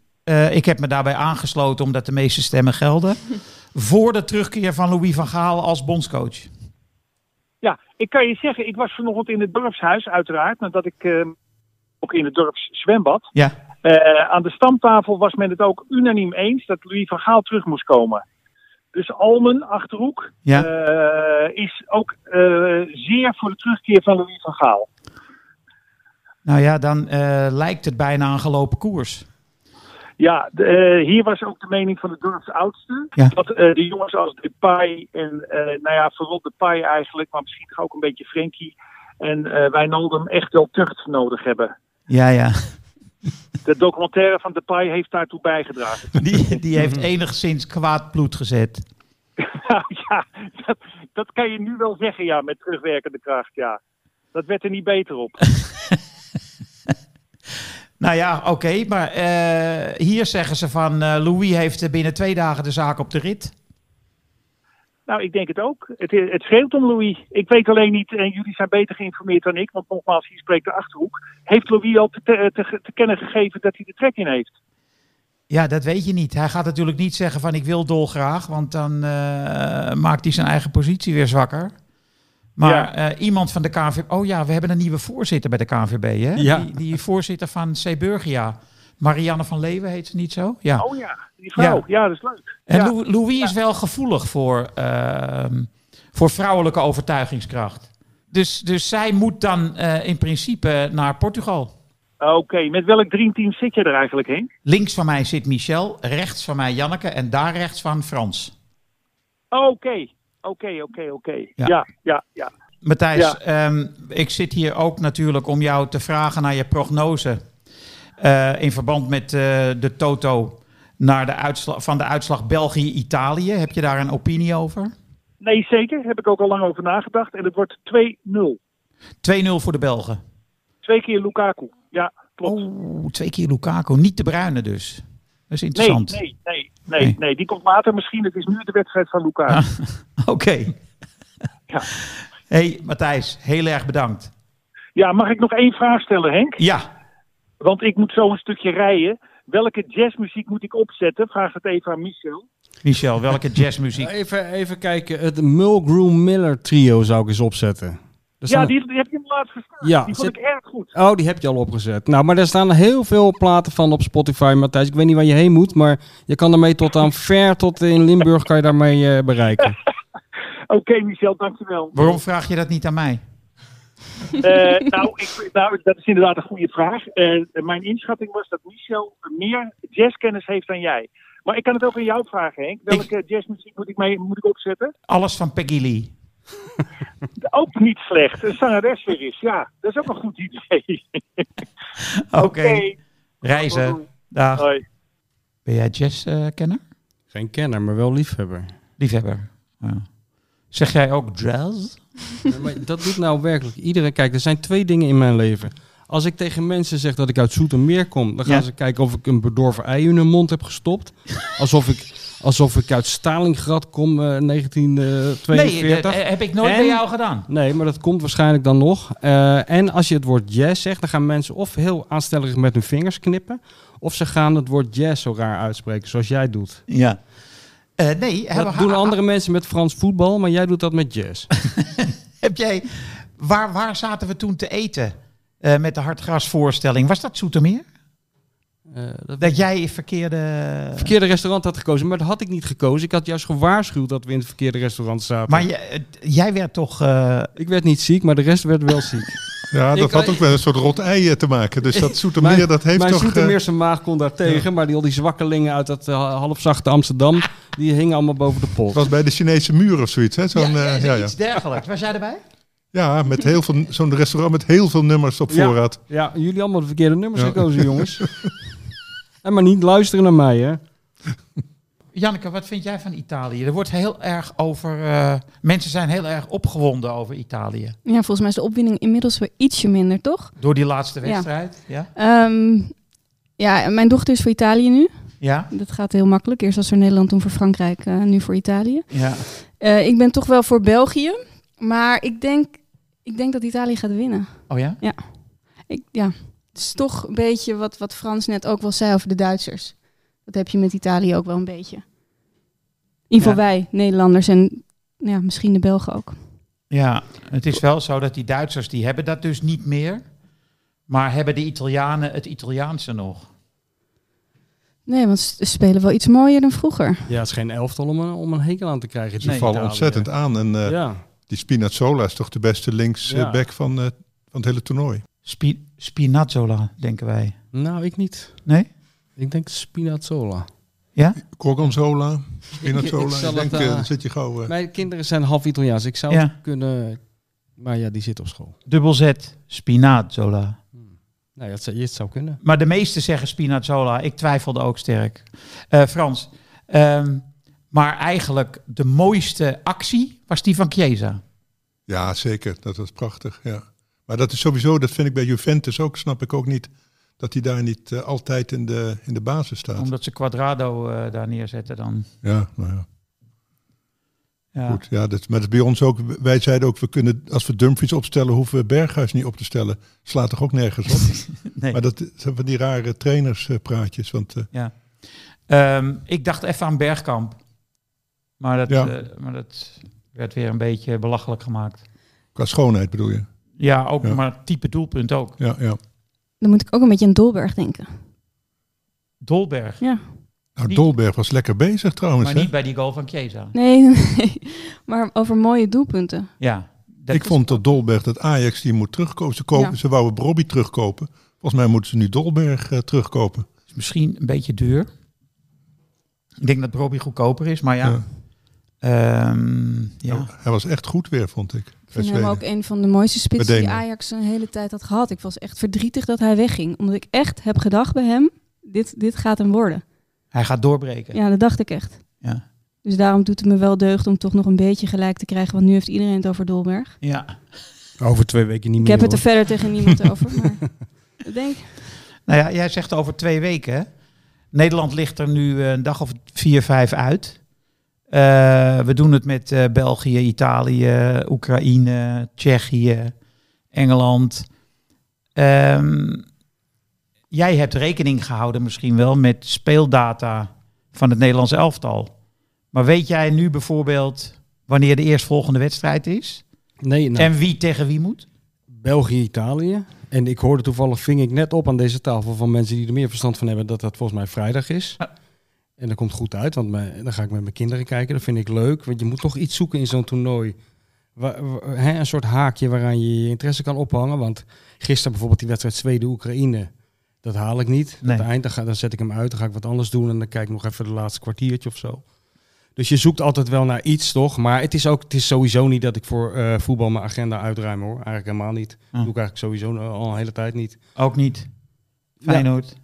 ik heb me daarbij aangesloten omdat de meeste stemmen gelden. [laughs] voor de terugkeer van Louis van Gaal als bondscoach. Ja, ik kan je zeggen, ik was vanochtend in het dorpshuis, uiteraard, nadat ik ook in het dorpszwembad. Ja. Eh, aan de stamtafel was men het ook unaniem eens dat Louis van Gaal terug moest komen. Dus Almen, Achterhoek, Ja. eh, is ook eh, zeer voor de terugkeer van Louis van Gaal. Nou ja, dan lijkt het bijna een gelopen koers. Ja, de, hier was ook de mening van de dorpsoudste. Ja. Dat de jongens als Depay en, nou ja, vooral Depay eigenlijk, maar misschien toch ook een beetje Frenkie en Wijnaldum echt wel tucht nodig hebben. Ja, ja. De documentaire van Depay heeft daartoe bijgedragen. [laughs] Die, die heeft enigszins kwaad bloed gezet. [laughs] Ja, dat, dat kan je nu wel zeggen, ja, met terugwerkende kracht, ja. Dat werd er niet beter op. [laughs] Nou ja, oké. maar eh, hier zeggen ze van eh, Louis heeft binnen twee dagen de zaak op de rit. Nou, ik denk het ook. Het, het schreeuwt om Louis. Ik weet alleen niet, en jullie zijn beter geïnformeerd dan ik, want nogmaals, hier spreekt de Achterhoek. Heeft Louis al te, te, te, te kennen gegeven dat hij de trek in heeft? Ja, dat weet je niet. Hij gaat natuurlijk niet zeggen van ik wil dolgraag, want dan eh, maakt hij zijn eigen positie weer zwakker. Maar Ja. eh, iemand van de KNVB... Oh ja, we hebben een nieuwe voorzitter bij de KNVB, hè? Ja. Die, die voorzitter van Zeeburgia. Marianne van Leeuwen heet ze niet zo? Ja. Oh ja, die vrouw. Ja. Ja, dat is leuk. En ja. Lou- Louis is wel gevoelig voor, ehm, voor vrouwelijke overtuigingskracht. Dus, dus zij moet dan eh, in principe naar Portugal. Oké, met welk dreamteam zit je er eigenlijk, Henk? Links van mij zit Michel, rechts van mij Janneke en daar rechts van Frans. Oké, oké, oké, oké. Ja. Ja, ja. Matthijs, ehm, ik zit hier ook natuurlijk om jou te vragen naar je prognose. Eh, in verband met eh, de Toto naar de uitslag, van de uitslag België-Italië. Heb je daar een opinie over? 2-0 Nee, zeker. Heb ik ook al lang over nagedacht. En het wordt 2-0. voor de Belgen. Twee keer Lukaku. Ja, klopt. Oh, twee keer Lukaku. Niet te bruine dus. Dat is interessant. nee, nee, nee, Nee. nee. Die komt later misschien. Het is nu de wedstrijd van Lukaku. Ah. [laughs] Oké. [laughs] Ja. hey, Matthijs, heel erg bedankt. Ja, mag ik nog één vraag stellen, Henk? Ja, Want ik moet zo een stukje rijden. Welke jazzmuziek moet ik opzetten? Vraag het even aan Michel. Michel, welke [laughs] jazzmuziek? Even, even kijken. Het Mulgrew Miller trio zou ik eens opzetten. Er Ja, die, die heb je hem laatst gestuurd. Ja, die vond zit- ik erg goed. Oh, die heb je al opgezet. Nou, maar er staan heel veel platen van op Spotify, Matthijs. Ik weet niet waar je heen moet, maar je kan ermee tot aan ver tot in Limburg kan je daarmee eh, bereiken. [laughs] Oké, Michel, dankjewel. Waarom vraag je dat niet aan mij? Eh, nou, ik, nou, dat is inderdaad een goede vraag. Eh, mijn inschatting was dat Michel meer jazzkennis heeft dan jij. Maar ik kan het ook aan jou vragen, Henk. Welke jazzmuziek moet ik, mee, moet ik opzetten? Alles van Peggy Lee. [laughs] Ook niet slecht. Een zangeres weer is. Ja, dat is ook een goed idee. [laughs] Oké. Reizen. Dag. Hoi. Ben jij jazzkenner? Geen kenner, maar wel liefhebber. Liefhebber. Ja. Zeg jij ook jazz? Ja, maar dat doet nou werkelijk iedereen. Kijk, er zijn twee dingen in mijn leven. Als ik tegen mensen zeg dat ik uit Zoetermeer kom, dan gaan Ja. ze kijken of ik een bedorven ei in hun mond heb gestopt. Alsof ik, alsof ik uit Stalingrad kom, eh, Nee, 1942. dat heb ik nooit En? bij jou gedaan. Nee, maar dat komt waarschijnlijk dan nog. Eh, en als je het woord jazz zegt, dan gaan mensen of heel aanstellerig met hun vingers knippen, of ze gaan het woord jazz zo raar uitspreken, zoals jij doet. Ja. Eh, nee, Dat doen andere mensen met Frans voetbal, maar jij doet dat met jazz. [laughs] heb jij... Waar, waar zaten we toen te eten eh, met de hartgrasvoorstelling? Was dat Zoetermeer? Eh, dat Dat jij verkeerde... verkeerde restaurant had gekozen, maar dat had ik niet gekozen. Ik had juist gewaarschuwd dat we in het verkeerde restaurant zaten. Maar jij werd toch... Ik werd niet ziek, maar de rest werd wel ziek. [laughs] Ja, dat had ook wel een soort rot ei eh, te maken. Dus dat [laughs] Zoetermeer, Mijn- dat heeft Mijn toch... eh, Zoetermeerse maag kon daar tegen, maar die, al die zwakkelingen uit dat eh, halfzachte Amsterdam, die hingen allemaal boven de pot. het was bij de Chinese muur of zoiets. Hè? Zo'n, ja, eh, ja, ja. iets dergelijks. Was jij erbij? ja, met heel veel, zo'n restaurant met heel veel nummers op Ja. voorraad. Ja, jullie allemaal de verkeerde nummers Ja. gekozen, jongens. [laughs] en maar niet luisteren naar mij, hè. [laughs] Janneke, wat vind jij van Italië? Er wordt heel erg over... eh, mensen zijn heel erg opgewonden over Italië. Ja, volgens mij is de opwinding inmiddels weer ietsje minder, toch? Door die laatste Ja. wedstrijd. Ja? Ehm, ja, mijn dochter is voor Italië nu. Ja? Dat gaat heel makkelijk. Eerst was voor Nederland, toen voor Frankrijk, eh, nu voor Italië. Ja. Eh, ik ben toch wel voor België. Maar ik denk, ik denk dat Italië gaat winnen. Oh ja? Ik, ja, het is toch een beetje wat, wat Frans net ook wel zei over de Duitsers. Dat heb je met Italië ook wel een beetje. In ieder geval wij, Nederlanders en ja, misschien de Belgen ook. Ja, het is wel zo dat die Duitsers, die hebben dat dus niet meer. Maar hebben de Italianen het Italiaanse nog? Nee, want ze spelen wel iets mooier dan vroeger. Ja, het is geen elftal om een, om een hekel aan te krijgen. Ze Nee, vallen Italië. ontzettend aan. En eh, Ja. die Spinazzola is toch de beste linksback Ja. van, eh, van het hele toernooi. Spi Spinazzola, denken wij. Nou, ik niet. Nee? Ik denk Spinazzola. Ja? Gorgonzola, [laughs] Spinazzola. Ik denk, het, dan zit je gauw... eh, Mijn kinderen zijn half Italiaans. Ik zou Ja. het kunnen... Maar ja, die zitten op school. Dubbel Z, Spinazzola. Nou, ja, het zou, het zou kunnen. Maar de meesten zeggen Spinazzola. Ik twijfelde ook sterk. Eh, Frans, ehm, maar eigenlijk de mooiste actie was die van Chiesa. Ja, zeker. Dat was prachtig. Ja. Maar dat is sowieso, dat vind ik bij Juventus ook, snap ik ook niet, dat hij daar niet eh, altijd in de, in de basis staat. Omdat ze Quadrado eh, daar neerzetten dan. Ja, nou ja. Ja. Goed, ja, dat, maar dat is bij ons ook. Wij zeiden ook, we kunnen, als we Dumfries opstellen, hoeven we Berghuis niet op te stellen. Slaat toch ook nergens op? [laughs] Nee. Maar dat zijn van die rare trainerspraatjes. Want eh, Ja. Ehm, ik dacht even aan Bergkamp. Maar dat, Ja. maar dat werd weer een beetje belachelijk gemaakt. qua schoonheid bedoel je? Ja, ook Ja. maar type doelpunt ook. Ja, ja. Dan moet ik ook een beetje aan Dolberg denken. Dolberg. Ja. Nou, Dolberg was lekker bezig trouwens. Maar hè? niet bij die goal van Chiesa. Nee, [laughs] nee, maar over mooie doelpunten. Ja. dat ik is- vond dat Dolberg, dat Ajax die moet terugkopen. Ze, kopen, Ja. ze wouden Brobby terugkopen. Volgens mij moeten ze nu Dolberg eh, terugkopen. is misschien een beetje duur. Ik denk dat Robbie goedkoper is, maar ja. Ja. Ehm, ja. Hij was echt goed weer, vond ik. Ik vind hem ook een van de mooiste spitsen die. Ajax een hele tijd had gehad. Ik was echt verdrietig dat hij wegging. Omdat ik echt heb gedacht bij hem, dit, dit gaat hem worden. Hij gaat doorbreken. Ja, dat dacht ik echt. Ja. Dus daarom doet het me wel deugd om toch nog een beetje gelijk te krijgen. Want nu heeft iedereen het over Dolberg. ja. Over twee weken niet Ik meer. heb het er verder tegen niemand [laughs] over. Maar ik denk, Nou ja, jij zegt over twee weken. Nederland ligt er nu eh, een dag of vier, vijf uit. Eh, we doen het met eh, België, Italië, Oekraïne, Tsjechië, Engeland. Ehm, jij hebt rekening gehouden misschien wel met speeldata van het Nederlands elftal. Maar weet jij nu bijvoorbeeld wanneer de eerstvolgende wedstrijd is? Nee, nou, En wie tegen wie moet? België, Italië. En ik hoorde toevallig, ving ik net op aan deze tafel van mensen die er meer verstand van hebben, dat dat volgens mij vrijdag is. En dat komt goed uit, want mijn- dan ga ik met mijn kinderen kijken. Dat vind ik leuk, want je moet toch iets zoeken in zo'n toernooi. Hè, een soort haakje waaraan je je interesse kan ophangen. Want gisteren bijvoorbeeld die wedstrijd Zweden-Oekraïne, dat haal ik niet. Nee. Dat eind, dan, ga, dan zet ik hem uit, dan ga ik wat anders doen en dan kijk ik nog even de laatste kwartiertje of zo. Dus je zoekt altijd wel naar iets, toch? Maar het is ook, het is sowieso niet dat ik voor eh, voetbal mijn agenda uitruim, hoor. Eigenlijk helemaal niet. Ah. Doe ik eigenlijk sowieso al een hele tijd niet. Ook niet. Feyenoord.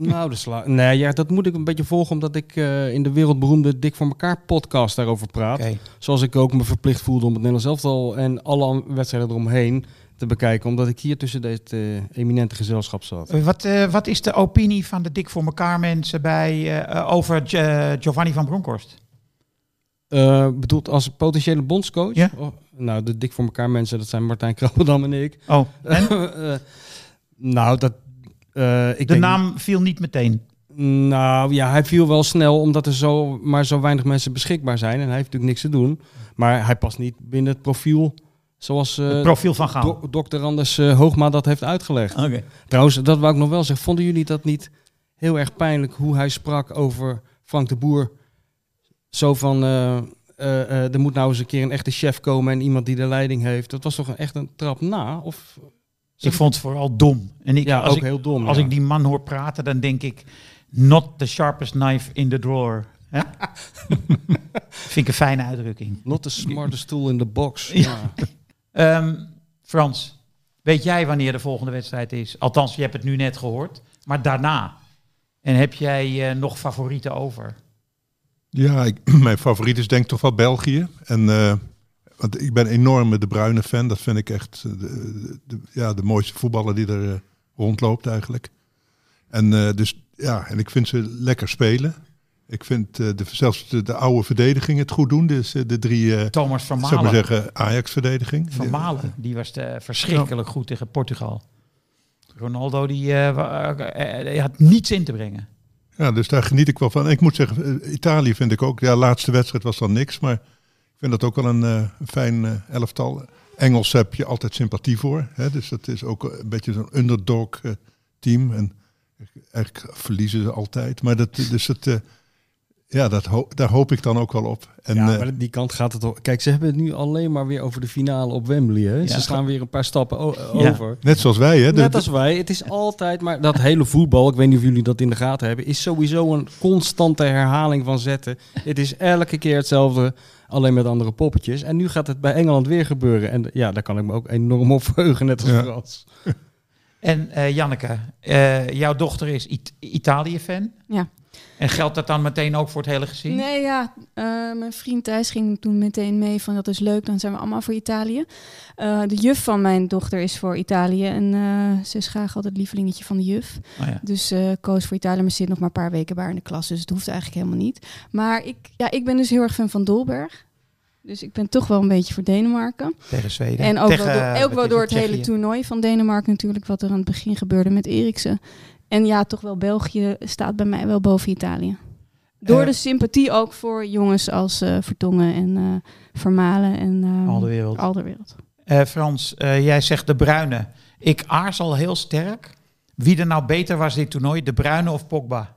Nou, de sla nee, ja, dat moet ik een beetje volgen, omdat ik eh, in de wereldberoemde Dik voor elkaar podcast daarover praat. Zoals ik ook me verplicht voelde om het Nederlands elftal en alle wedstrijden eromheen te bekijken, omdat ik hier tussen dit eh, eminente gezelschap zat. Eh, Wat, wat is de opinie van de Dik voor elkaar mensen bij, over Gi- Giovanni van Bronckhorst? Bedoeld als potentiële bondscoach? Ja. Oh, nou, de Dik voor elkaar mensen, dat zijn Martijn Krabberdam en ik. Oh, en? [laughs] Nou, dat... eh, ik de denk- naam viel niet meteen. Nou ja, hij viel wel snel omdat er zo, maar zo weinig mensen beschikbaar zijn. En hij heeft natuurlijk niks te doen. Maar hij past niet binnen het profiel zoals eh Het profiel van Gaal. do- dokter Anders eh, Hoogma dat heeft uitgelegd. Oké. Trouwens, dat wou ik nog wel zeggen. Vonden jullie dat niet heel erg pijnlijk hoe hij sprak over Frank de Boer? Zo van, eh, eh, eh, er moet nou eens een keer een echte chef komen en iemand die de leiding heeft. Dat was toch een, echt een trap na? Of, Ik vond het vooral dom. En ik, ja, als ook ik, heel dom. Als ja. ik die man hoor praten, dan denk ik... Not the sharpest knife in the drawer. Hè? [laughs] Vind ik een fijne uitdrukking. Not the smartest tool in the box. Ja. [laughs] Ehm, Frans, weet jij wanneer de volgende wedstrijd is? Althans, je hebt het nu net gehoord. Maar daarna. En heb jij eh, nog favorieten over? Ja, ik, [clears throat] mijn favoriet is denk ik toch wel België. En, eh, want ik ben een enorme De Bruyne fan. Dat vind ik echt eh, de, de, ja, de mooiste voetballer die er eh, rondloopt eigenlijk. En, eh, dus, ja, en ik vind ze lekker spelen. Ik vind de, zelfs de, de oude verdediging het goed doen. Dus de drie, Thomas van zou ik maar Malen. zeggen, Ajax-verdediging. Van Malen, die was verschrikkelijk goed tegen Portugal. Ronaldo, die, had niets in te brengen. Ja, dus daar geniet ik wel van. En ik moet zeggen, Italië vind ik ook. Ja, laatste wedstrijd was dan niks, maar vind dat ook wel een, eh, fijn eh, elftal. Engels heb je altijd sympathie voor. Hè? Dus dat is ook een beetje zo'n underdog eh, team. En eigenlijk verliezen ze altijd. Maar dat, dus het, eh, ja, dat ho- daar hoop ik dan ook wel op. En, ja, maar die kant gaat het toch. Kijk, ze hebben het nu alleen maar weer over de finale op Wembley. Hè? Ja. Ze staan weer een paar stappen Ja. over. net zoals wij, hè? De- Net als wij. Het is altijd, maar dat hele voetbal, ik weet niet of jullie dat in de gaten hebben, is sowieso een constante herhaling van zetten. Het is elke keer hetzelfde, alleen met andere poppetjes. En nu gaat het bij Engeland weer gebeuren. En ja, daar kan ik me ook enorm op verheugen, net als Ja. Frans. [laughs] En eh, Janneke, eh, jouw dochter is It- Italië-fan. Ja. En geldt dat dan meteen ook voor het hele gezin? Nee, ja. eh, mijn vriend Thijs ging toen meteen mee van dat is leuk, dan zijn we allemaal voor Italië. Eh, de juf van mijn dochter is voor Italië en eh, ze is graag altijd lievelingetje van de juf. Oh ja. Dus eh koos voor Italië, maar zit nog maar een paar weken bij haar in de klas, dus het hoeft eigenlijk helemaal niet. Maar ik, ja, ik ben dus heel erg fan van Dolberg. Dus ik ben toch wel een beetje voor Denemarken. Tegen Zweden. En ook Tegen, wel door, ook wel door het, het hele toernooi van Denemarken natuurlijk, wat er aan het begin gebeurde met Eriksen. En ja, toch wel België staat bij mij wel boven Italië. Door Eh, de sympathie ook voor jongens als eh, Vertongen en eh, Vermalen en eh, Alderweireld. Alderweireld. Eh, Frans, eh, jij zegt de Bruine. Ik aarzel heel sterk. Wie er nou beter was dit toernooi, de Bruine of Pogba?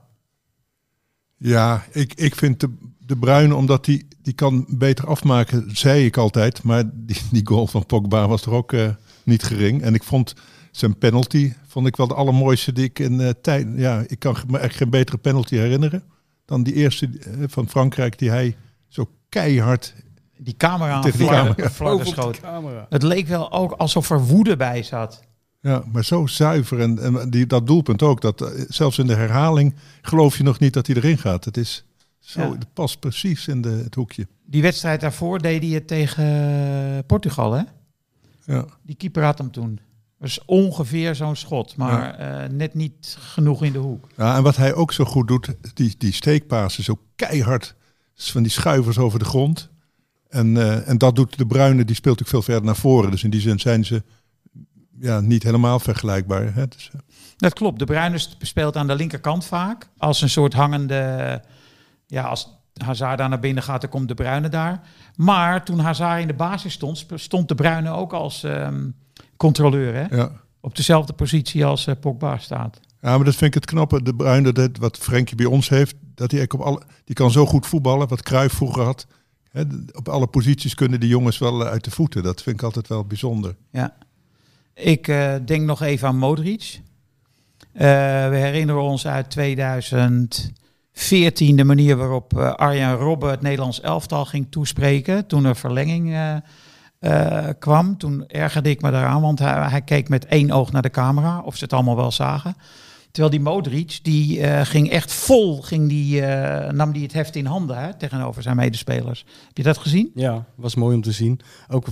Ja, ik, ik vind de, de Bruyne, omdat die, die kan beter afmaken, zei ik altijd. Maar die, die goal van Pogba was er ook eh, niet gering. En ik vond zijn penalty, vond ik wel de allermooiste die ik in eh, tijd... Ja, ik kan me echt geen betere penalty herinneren dan die eerste eh, van Frankrijk die hij zo keihard... Die camera aan Tegen flarden- camera. de schoot. camera. Het leek wel ook alsof er woede bij zat. Ja, maar zo zuiver. En, en die, dat doelpunt ook. Dat, eh, zelfs in de herhaling geloof je nog niet dat hij erin gaat. Het is zo, Ja. het past precies in de, het hoekje. Die wedstrijd daarvoor deed hij het tegen Portugal, hè? Ja. Die keeper had hem toen. Is ongeveer zo'n schot, maar eh, net niet genoeg in de hoek. Ja, en wat hij ook zo goed doet, die, die steekpasen zo keihard van die schuivers over de grond. En, eh, en dat doet de Bruine, die speelt ook veel verder naar voren. Dus in die zin zijn ze ja, niet helemaal vergelijkbaar. Hè? Dus, eh, Dat klopt. De Bruyne speelt aan de linkerkant vaak. Als een soort hangende... Ja, als Hazard daar naar binnen gaat, dan komt de Bruyne daar. Maar toen Hazard in de basis stond, stond de Bruyne ook als ehm, controleur. Hè? ja. Op dezelfde positie als eh, Pogba staat. ja, maar dat vind ik het knappe. De Bruine, dat, wat Frenkie bij ons heeft, dat hij op alle, die kan zo goed voetballen, wat Cruijff vroeger had. Hè, op alle posities kunnen die jongens wel eh, uit de voeten. Dat vind ik altijd wel bijzonder. Ja. Ik eh, denk nog even aan Modric. We herinneren ons uit 2014 de manier waarop Arjen Robben het Nederlands elftal ging toespreken. Toen er verlenging eh, kwam. Toen ergerde ik me daaraan, want hij, hij keek met één oog naar de camera. Of ze het allemaal wel zagen. Terwijl die Modric, die eh, ging echt vol, ging die, eh, nam die het heft in handen hè, tegenover zijn medespelers. Heb je dat gezien? Ja, was mooi om te zien. Ook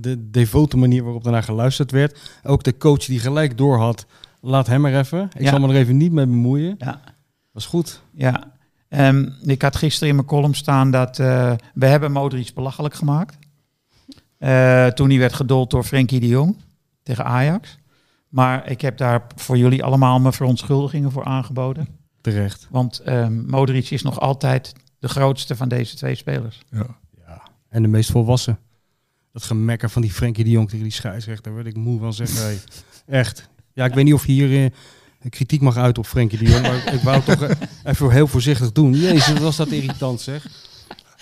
de devote manier waarop daarna geluisterd werd. Ook de coach die gelijk door had. Laat hem er even. Ik Ja. zal me er even niet mee bemoeien. Ja. Was goed. Ja, Ehm, ik had gisteren in mijn column staan dat we hebben Modric belachelijk gemaakt. Eh, toen hij werd gedold door Frenkie de Jong tegen Ajax. Maar ik heb daar voor jullie allemaal mijn verontschuldigingen voor aangeboden. Terecht. Want ehm Modric is nog altijd de grootste van deze twee spelers. Ja. En de meest volwassen. Dat gemekker van die Frenkie de Jong tegen die scheidsrechter. Daar werd ik moe van zeggen. [laughs] hey. Echt. Ja, ik weet niet of je hier eh, kritiek mag uit op Frenkie de Jong. Maar ik- wou het toch eh, even heel voorzichtig doen. Jezus, was dat irritant zeg.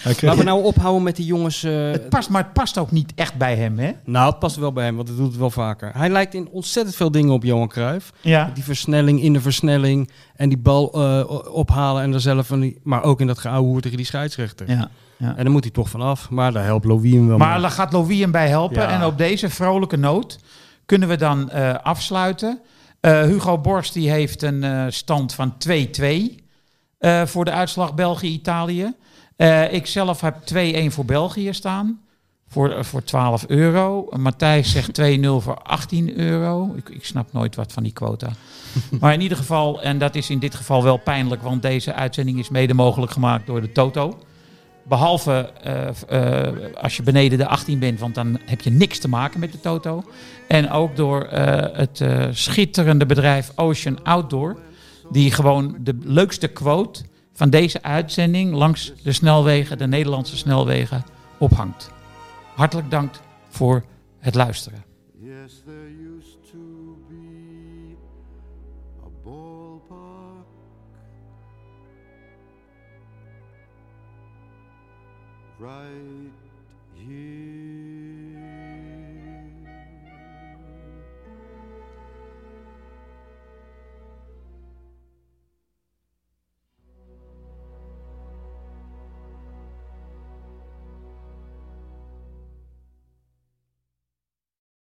Kreeg, Laten we nou ophouden met die jongens. eh, Het past, maar het past ook niet echt bij hem, hè? nou, het past wel bij hem, want hij doet het wel vaker. Hij lijkt in ontzettend veel dingen op Johan Cruijff. Ja. Die versnelling in de versnelling en die bal eh, ophalen en er zelf van die, maar ook in dat geouwehoer tegen die scheidsrechter. ja. En dan moet hij toch vanaf, maar daar helpt Louis hem wel Maar mee. daar gaat Louis hem bij helpen. Ja. En op deze vrolijke noot kunnen we dan eh, afsluiten. Eh, Hugo Borst die heeft een eh, stand van 2-2 eh, voor de uitslag België-Italië. Eh ik zelf heb 2-1 voor België staan. Voor, eh, voor 12 euro. Matthijs zegt 2-0 voor 18 euro. Ik, ik snap nooit wat van die quota. [laughs] maar in ieder geval, en dat is in dit geval wel pijnlijk, want deze uitzending is mede mogelijk gemaakt door de Toto. Behalve eh, als je beneden de 18 bent, want dan heb je niks te maken met de Toto. En ook door het schitterende bedrijf Ocean Outdoor. die gewoon de leukste quote van deze uitzending langs de snelwegen, de Nederlandse snelwegen, ophangt. Hartelijk dank voor het luisteren.